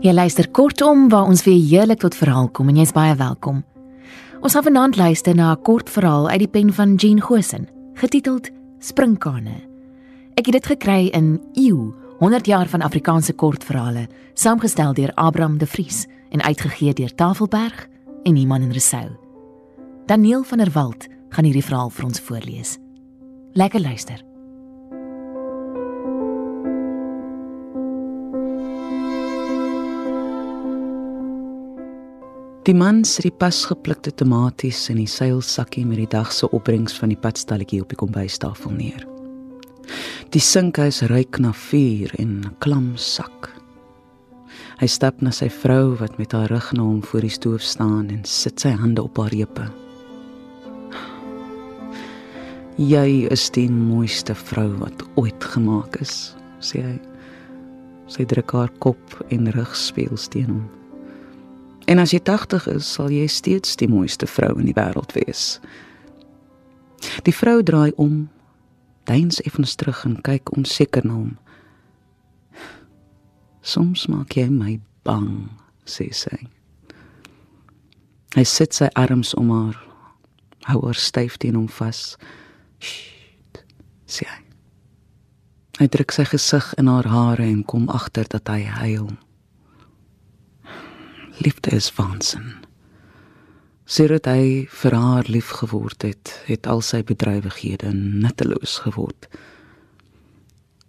Jy luister kortom waar ons weer heerlik tot verhaal kom en jy's baie welkom. Ons gaan vanaand luister na 'n kort verhaal uit die pen van Jean Gosen, getiteld Springkane. Ek het dit gekry in Eeu, 100 jaar van Afrikaanse kortverhale, saamgestel deur Abraham de Vries en uitgegee deur Tafelberg en Iman en Resou. Daniel van der Walt gaan hierdie verhaal vir ons voorlees. Lekker luister. Die man sit die pasgeplukte tomaties in die seilsakkie met die dag se opbrengs van die padstalletjie op die kombuistafel neer. Die sinkhuis ruik na vuur en klam sak. Hy stap na sy vrou wat met haar rug na hom voor die stoof staan en sit sy hande op haar heupe. Jy is die mooiste vrou wat ooit gemaak is, sê hy. Sy druk haar kop en rug speel teen hom. En as jy 80 is, sal jy steeds die mooiste vrou in die wêreld wees. Die vrou draai om, deins effens terug en kyk onseker na hom. Soms maak jy my bang, sê sy. Hy sit sy arms om haar, hou haar styf teen hom vas. Sst, sê hy. Hy druk sy gesig in haar hare en kom agter dat hy huil liefde is waansin. Sedert hy vir haar lief geword het, het al sy bedrywighede nutteloos geword.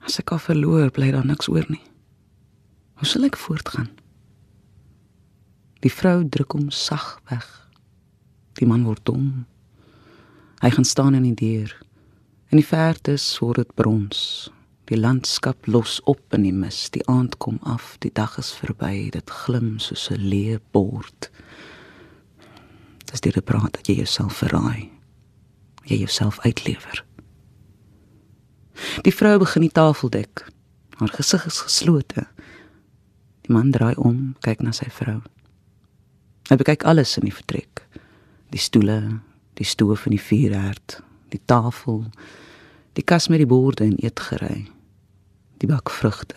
As ek haar verloor, bly daar niks oor nie. Hoe sal ek voortgaan? Die vrou druk hom sag weg. Die man word dom. Hy gaan staan in die deur. In die verte word dit brons. Die landskap los op in die mis. Die aand kom af, die dag is verby. Dit glim soos 'n leë bord. Dis dit praat dat jy jouself verraai. Jy jouself uitlewer. Die vrou begin die tafel dek. Haar gesig is geslote. Die man draai om, kyk na sy vrou. Hy kyk alles in die vertrek. Die stoele, die stoof en die vuurherd, die tafel, die kas met die borde en eetgerei die bak vrugte.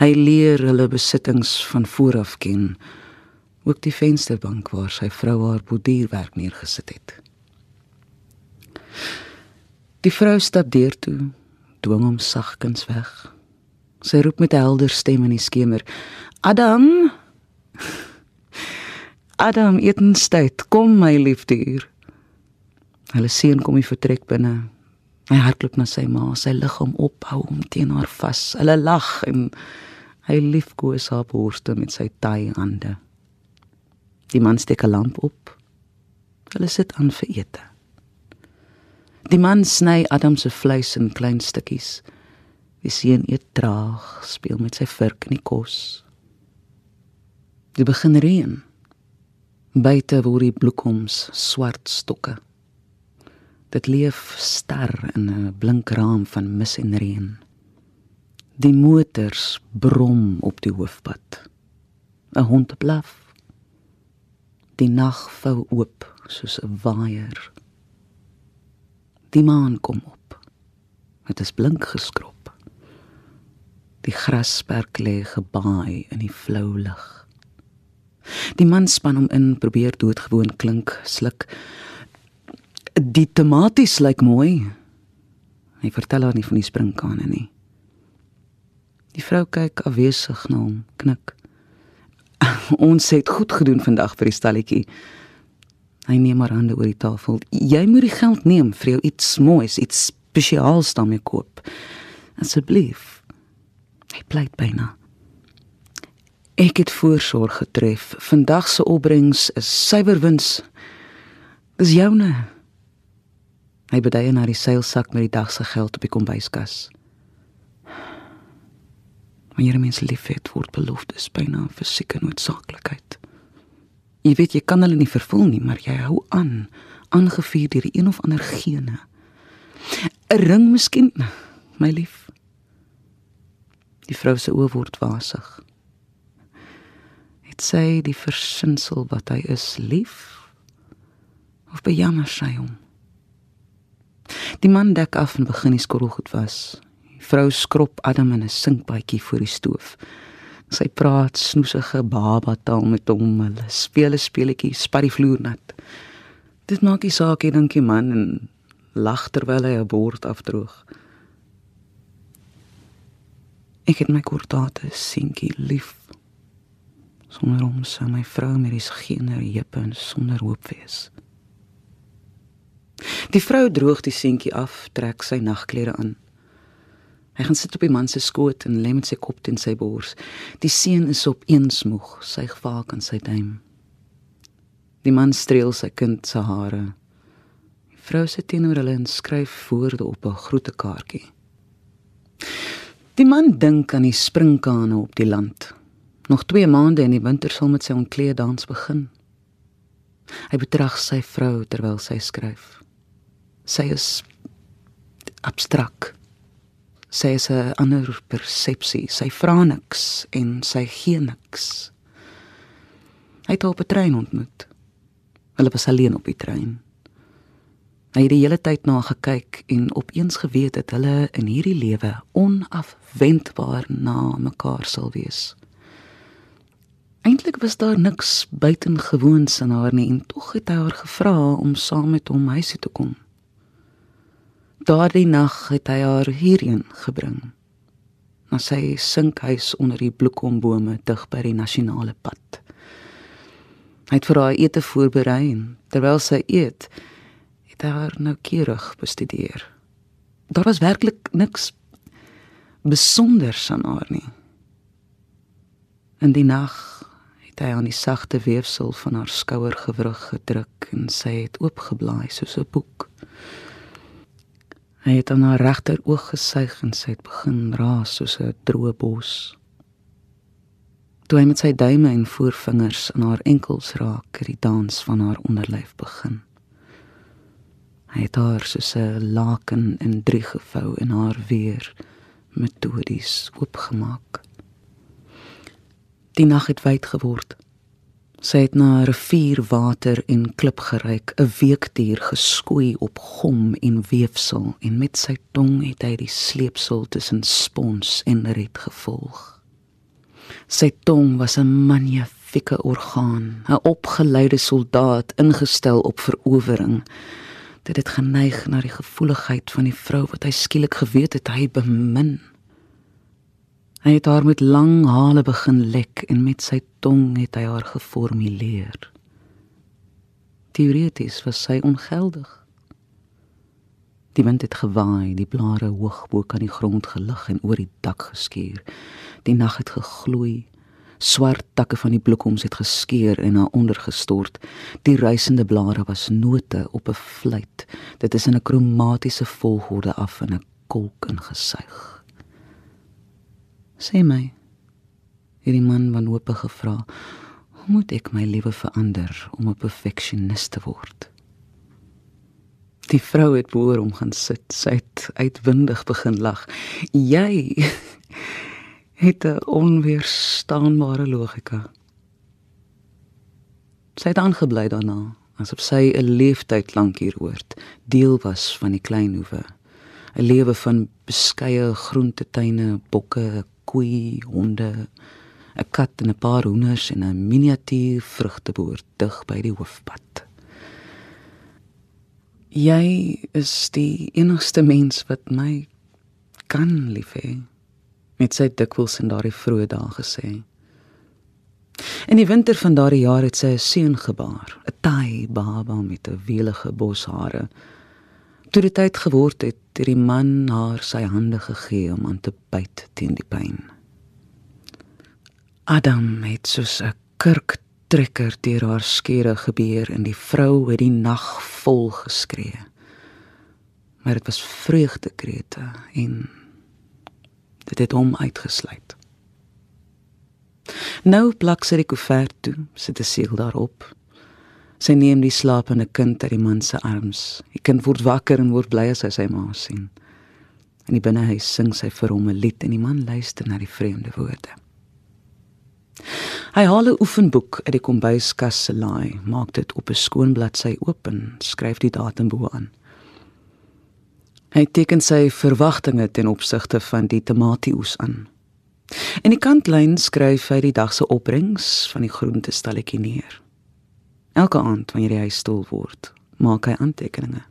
Hy leer hulle besittings van vooraf ken, ook die vensterbank waar sy vrou haar bodierwerk neergesit het. Die vrou stap deur toe, dwing hom sagkens weg. Sy roep met 'n helder stem in die skemer: "Adam! Adam, etenstyd, kom my liefdier." Hulle seun kom die vertrek binne, Hy hardloop na sy ma, sy lig hom op, hou hom teen haar vas. Hulle lag en hy liefkoes haar borste met sy taai hande. Die man steek 'n lamp op. Hulle sit aan vir ete. Die man sny Adam se vleis in klein stukkies. Die seun eet traag, speel met sy vurk in die kos. Dit begin reën. Buite word die bloekoms swart stokke. Dit leef ster in 'n blink raam van mis en reën. Die motors brom op die hoofpad. 'n Hond blaf. Die nag vou oop soos 'n waier. Die maan kom op. Dit is blink geskrop. Die grasperk lê gebaai in die flou lig. Die man span hom in, probeer doodgewoon klink, sluk Die tomaties lyk mooi. Hy vertel haar nie van die springkane nie. Die vrou kyk afwesig na hom, knik. Ons het goed gedoen vandag vir die stalletjie. Hy neem haar hande oor die tafel. Jy moet die geld neem vir jou iets moois, iets spesiaals daarmee koop. Asseblief. Hy pleit byna. Ek het voorsorg getref. Vandag se opbrengs is suiwer wins. Dis joune. Hy bedei na die seilsak met die dag se geld op die kombuiskas. Wanneer 'n mens liefhet, word beloftes byna 'n fisieke noodsaaklikheid. Jy weet jy kan hulle nie vervul nie, maar jy hou aan, aangevuur deur die een of ander gene. 'n Ring miskien, my lief. Die vrou se oë word wasig. Het sy die versinsel wat hy is lief? Of bejammer sy hom? Die man dek af en begin die skottelgoed was. Die vrou skrop Adam in 'n sinkbadjie voor die stoof. Sy praat snoesige baba taal met hom. Hulle speel 'n speletjie, spat die vloer nat. Dit maak nie saak nie, dink die man en lag terwyl hy 'n bord afdroog. Ek het my kortate seentjie lief. Sonder hom sou my vrou met die skene heupe en sonder hoop wees. Die vrou droog die seentjie af, trek sy nagklere aan. Hy gaan sit op die man se skoot en lê met sy kop teen sy bors. Die seun is op een smoeg, sy gevaak aan sy duim. Die man streel sy kind se hare. Die vrou sit teenoor hulle en skryf woorde op 'n groetekaartjie. Die man dink aan die springkane op die land. Nog 2 maande in die winter sal met sy ontkleedans begin. Hy betrag sy vrou terwyl sy skryf. Sy is abstrakt sy is 'n ander persepsie. Sy vra niks en sy gee niks. Hy het op 'n trein ontmoet. Hulle was alleen op die trein. Hy het die hele tyd na gekyk en opeens geweet dat hulle in hierdie lewe onafwendbaar na mekaar sal wees. Eintlik was daar niks buitengewoons in haar nie en tog het hy haar gevra om saam met hom huis toe te kom. Daardie nag het hy haar hierheen gebring. Na sy sinkhuis onder die bloekombome dig by die nasionale pad. Hy het vir haar ete voorberei en terwyl sy eet, het hy haar noukeurig bestudeer. Daar was werklik niks besonders aan haar nie. In die nag het hy aan die sagte weefsel van haar skouergewrig gedruk en sy het oopgeblaai soos 'n boek. Hy het aan haar regter oog gesuig en sy het begin raas soos 'n droë bos. Toe hy met sy duime en voorvingers aan haar enkels raak, het die dans van haar onderlyf begin. Hy het haar soos 'n laken in drie gevou en haar weer metodies oopgemaak. Die nag het wyd geword. Sy het na rivierwater en klip geryk, 'n weekdier geskoei op gom en weefsel en met sy tong het hy die sleepsel tussen spons en red gevolg. Sy tong was 'n magnifieke orgaan, 'n opgeleide soldaat ingestel op verowering. Dit het geneig na die gevoeligheid van die vrou wat hy skielik geweet het hy bemin. Hy het haar met lang hale begin lek en met sy tong het hy haar geformuleer. Teoreties was sy ongeldig. Die wind het gewaai, die blare hoog bo kan die grond gelig en oor die dak geskuur. Die nag het gegloei. Swart takke van die bloekoms het geskeur en na onder gestort. Die reisende blare was note op 'n fluit. Dit is in 'n kromatiese volgorde af in 'n kolk ingesuig. Sê my, het die man wanhoop gevra, hoe moet ek my lewe verander om 'n perfeksionis te word? Die vrou het voor hom gaan sit, sy het uitwindig begin lag. Jy het 'n onweerstaanbare logika. Sy het aangebly daarna, asof sy 'n leeftyd lank hier hoort, deel was van die klein hoewe. 'n Lewe van beskeie groentetuine, bokke, koei, honde, 'n kat en 'n paar hoenders en 'n miniatuur vrugteboer dig by die hoofpad. Jy is die enigste mens wat my kan lief hê. Met sy dikwels in daardie vroeë dae gesê. In die winter van daardie jaar het sy 'n seun gebaar, 'n taai baba met 'n welige bos hare. Toe dit tyd geword het, het die man haar sy hande gegee om aan te byt teen die pyn. Adam het soos 'n kurktrekker deur haar skere gebeur en die vrou het die nag vol geskree. Maar dit was vreugdekrete en dit het hom uitgesluit. Nou plak sy die koevert toe, sit 'n seël daarop Sy neem die slapende kind uit die man se arms. Die kind word wakker en word bly as hy sy ma sien. In die binnehuis sing sy vir hom 'n lied en die man luister na die vreemde woorde. Hy haal 'n oefenboek uit die kombuiskas se laai, maak dit op 'n skoon bladsy oop en skryf die datum bo aan. Hy teken sy verwagtinge ten opsigte van die tomatieoes aan. In die kantlyn skryf hy die dag se opbrengs van die groentestalletjie neer. Elke aand wanneer hy stil word, maak hy aantekeninge.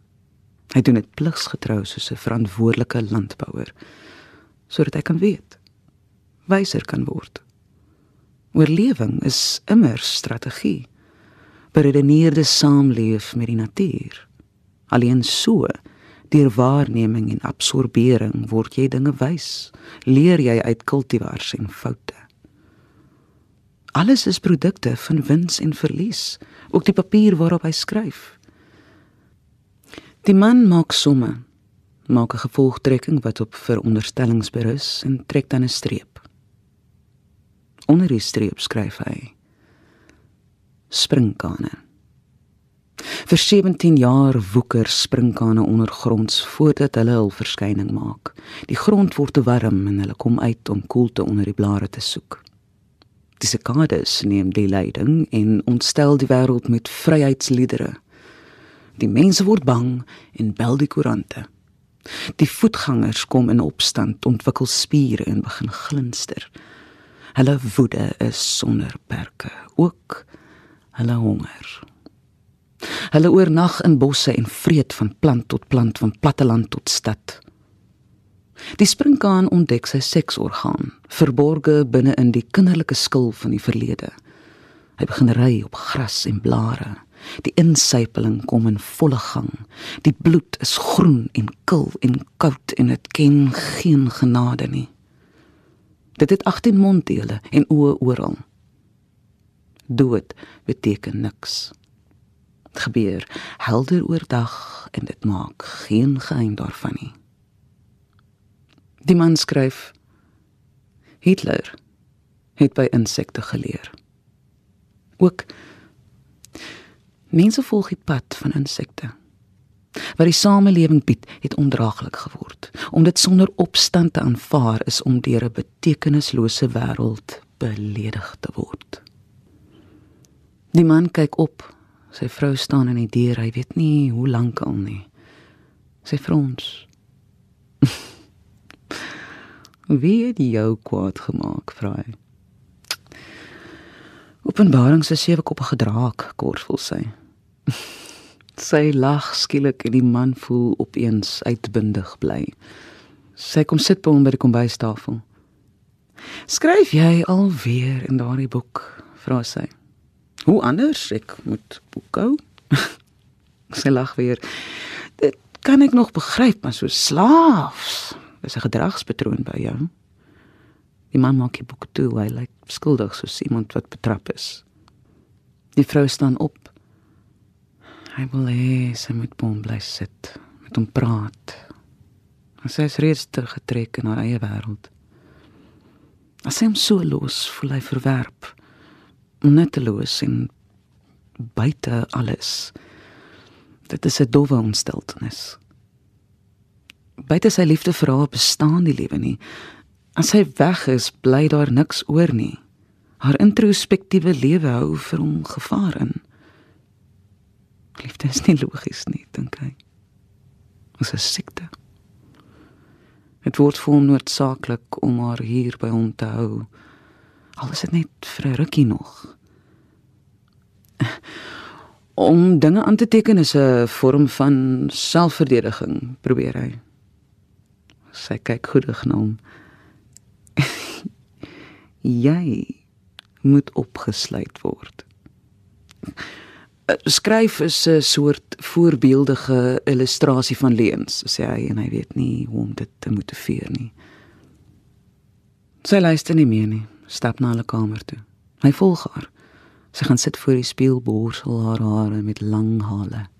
Hy doen dit pligsgetrou soos 'n verantwoordelike landbouer sodat hy kan weet, wyser kan word. Oorlewing is immer strategie. Beredeneerde saamleef met die natuur. Alleen so deur waarneming en absorbering word jy dinge wys. Leer jy uit kultivars en foute. Alles is produkte van wins en verlies, ook die papier waarop hy skryf. Die man maak somme, maak 'n gevolgtrekking wat op veronderstellings berus en trek dan 'n streep. Onder die streep skryf hy: Springkane. Vir 17 jaar woeker springkane ondergronds voordat hulle hul verskyning maak. Die grond word te warm en hulle kom uit om koelte onder die blare te soek. Die sikades neem die leiding en ontstel die wêreld met vryheidsliedere. Die mense word bang en bel die koerante. Die voetgangers kom in opstand, ontwikkel spiere en begin glinster. Hulle woede is sonder perke, ook hulle honger. Hulle oornag in bosse en vreet van plant tot plant, van platteland tot stad. Die springkaan ontdek sy seksorgaan, verborge binne in die kinderlike skil van die verlede. Hy begin ry op gras en blare. Die insypeling kom in volle gang. Die bloed is groen en kil en koud en dit ken geen genade nie. Dit het 18 monddele en oë oral. Dood beteken niks. Dit gebeur helder oordag en dit maak geen geheim daarvan nie. Die man skryf Hitler het by insekte geleer. Ook mense volg die pad van insekte. Wat die samelewing bied, het ondraaglik geword. Om dit sonder opstand te aanvaar is om deur 'n betekenislose wêreld beledig te word. Die man kyk op. Sy vrou staan in die deur. Hy weet nie hoe lank al nie. Sy frons. Wie het jou kwaad gemaak, vra hy. Openbaring se sewe koppe gedraak, korsvol sy. sy lag skielik en die man voel opeens uitbundig bly. Sy kom sit by hom by die kombuistafel. "Skryf jy alweer in daardie boek?" vra sy. "Hoe anders ek moet boek hou?" sy lag weer. "Dit kan ek nog begryp, maar so slaafs." Is 'n gedragspatroon by jou. Die man maak die boek toe, hy lyk skuldig soos iemand wat betrap is. Die vrou staan op. Hy wil hê sy moet by hom bly sit, met hom praat. Sy is reeds teruggetrek in haar eie wêreld. As hy hom so los, voel hy verwerp, nutteloos en buite alles. Dit is 'n dowwe ontsteltenis buite sy liefde vir haar bestaan die lewe nie. As hy weg is, bly daar niks oor nie. Haar introspektiewe lewe hou vir hom gevaar in. Liefde is nie logies nie, dink hy. Dit is siekte. Dit word vir hom noodsaaklik om haar hier by hom te hou. Al is dit net vir 'n rukkie nog. Om dinge aan te teken is 'n vorm van selfverdediging, probeer hy sy kyk goedig na hom. jy moet opgesluit word. Skryf is 'n soort voorbeeldige illustrasie van leuns, sê hy en hy weet nie hoe om dit te motiveer nie. Sy luister nie meer nie, stap na hulle kamer toe. Hy volg haar. Sy gaan sit voor die spieël, borsel haar hare met lang hale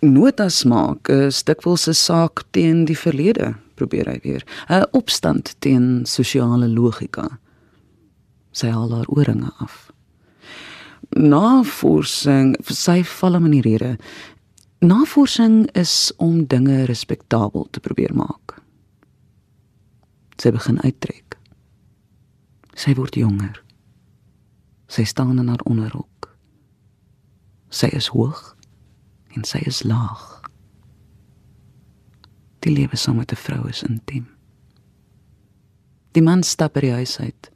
notas maak is dikwels 'n saak teen die verlede, probeer hy weer. 'n Opstand teen sosiale logika. Sy haal haar ooringe af. Navorsing, sy val hom in die rede. Navorsing is om dinge respektabel te probeer maak. Sy begin uittrek. Sy word jonger. Sy staan in haar onderrok. Sy is hoog en sy is laag. Die lewe saam met 'n vrou is intiem. Die man stap by die huis uit.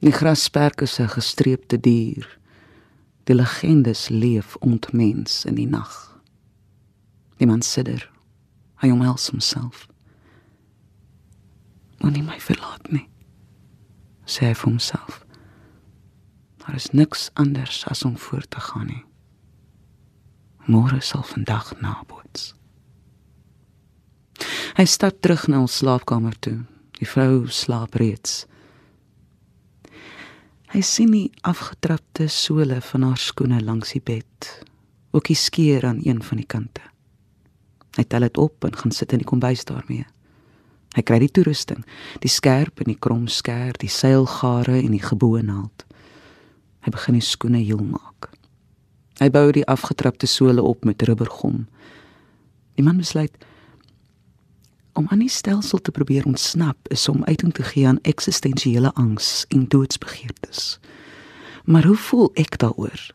Die grasperk is 'n gestreepte dier. Die legendes leef ontmens in die nag. Die man sidder. Hy omhels homself. Moenie my verlaat nie. sê hy vir homself. Daar is niks anders as om voort te gaan nie. Môre sal vandag naboots. Hy stap terug na ons slaapkamer toe. Die vrou slaap reeds. Hy sien die afgetrapte sole van haar skoene langs die bed, ook die skeur aan een van die kante. Hy tel dit op en gaan sit in die kombuis daarmee. Hy kry die toerusting, die skerp en die krom skêr, die seilgare en die geboue naald. Hy begin die skoene heel maak. Hy bou die afgetrapte sole op met rubbergom. Die man besluit om aan die stelsel te probeer ontsnap is om uiting te gee aan eksistensiële angs en doodsbegeertes. Maar hoe voel ek daaroor?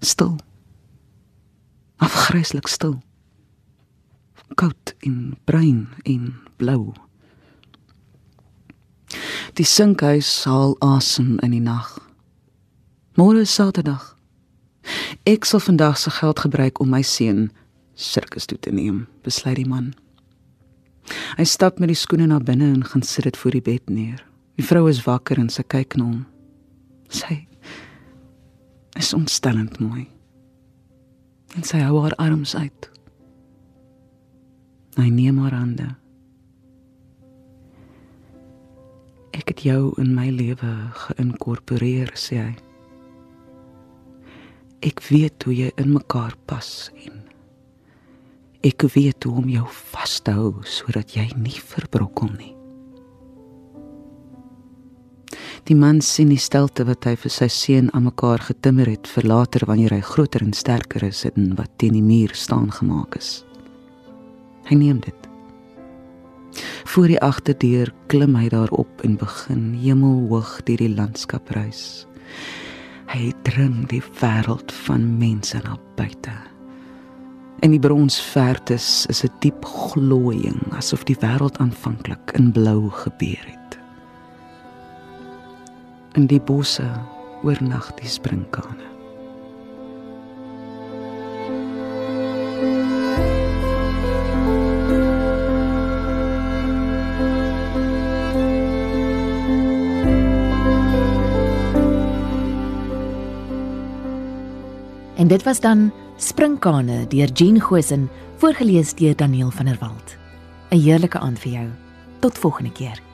Stil. Afgryslik stil. Koud en bruin en blou. Die sinkhuis haal asem in die nag. Môre is Saterdag. Ek sal vandag se geld gebruik om my seun sirkus toe te neem, besluit die man. Hy stap met die skoene na binne en gaan sit dit voor die bed neer. Die vrou is wakker en sy kyk na hom. Sy is ontstellend mooi. En sy hou haar arms uit. Hy neem haar hande. Ek het jou in my lewe geïnkorporeer, sê hy. Ek weet hoe jy in mekaar pas en Ek weet hoe om jou vas te hou sodat jy nie verbrokkel nie. Die man sien die stelte wat hy vir sy seun aan mekaar getimmer het vir later wanneer hy groter en sterker is en wat teen die muur staan gemaak is. Hy neem dit. Voor die agterdeur klim hy daarop en begin hemelhoog deur die landskap reis. Hy dring die wêreld van mense na buite. En die bronsvertes is 'n diep glooiing asof die wêreld aanvanklik in blou gebeur het. In die bosse oornag die sprinkane. En dit was dan Sprinkane deur Jean Gosen, voorgeles deur Daniel van der Walt. 'n Heerlike aand vir jou. Tot volgende keer.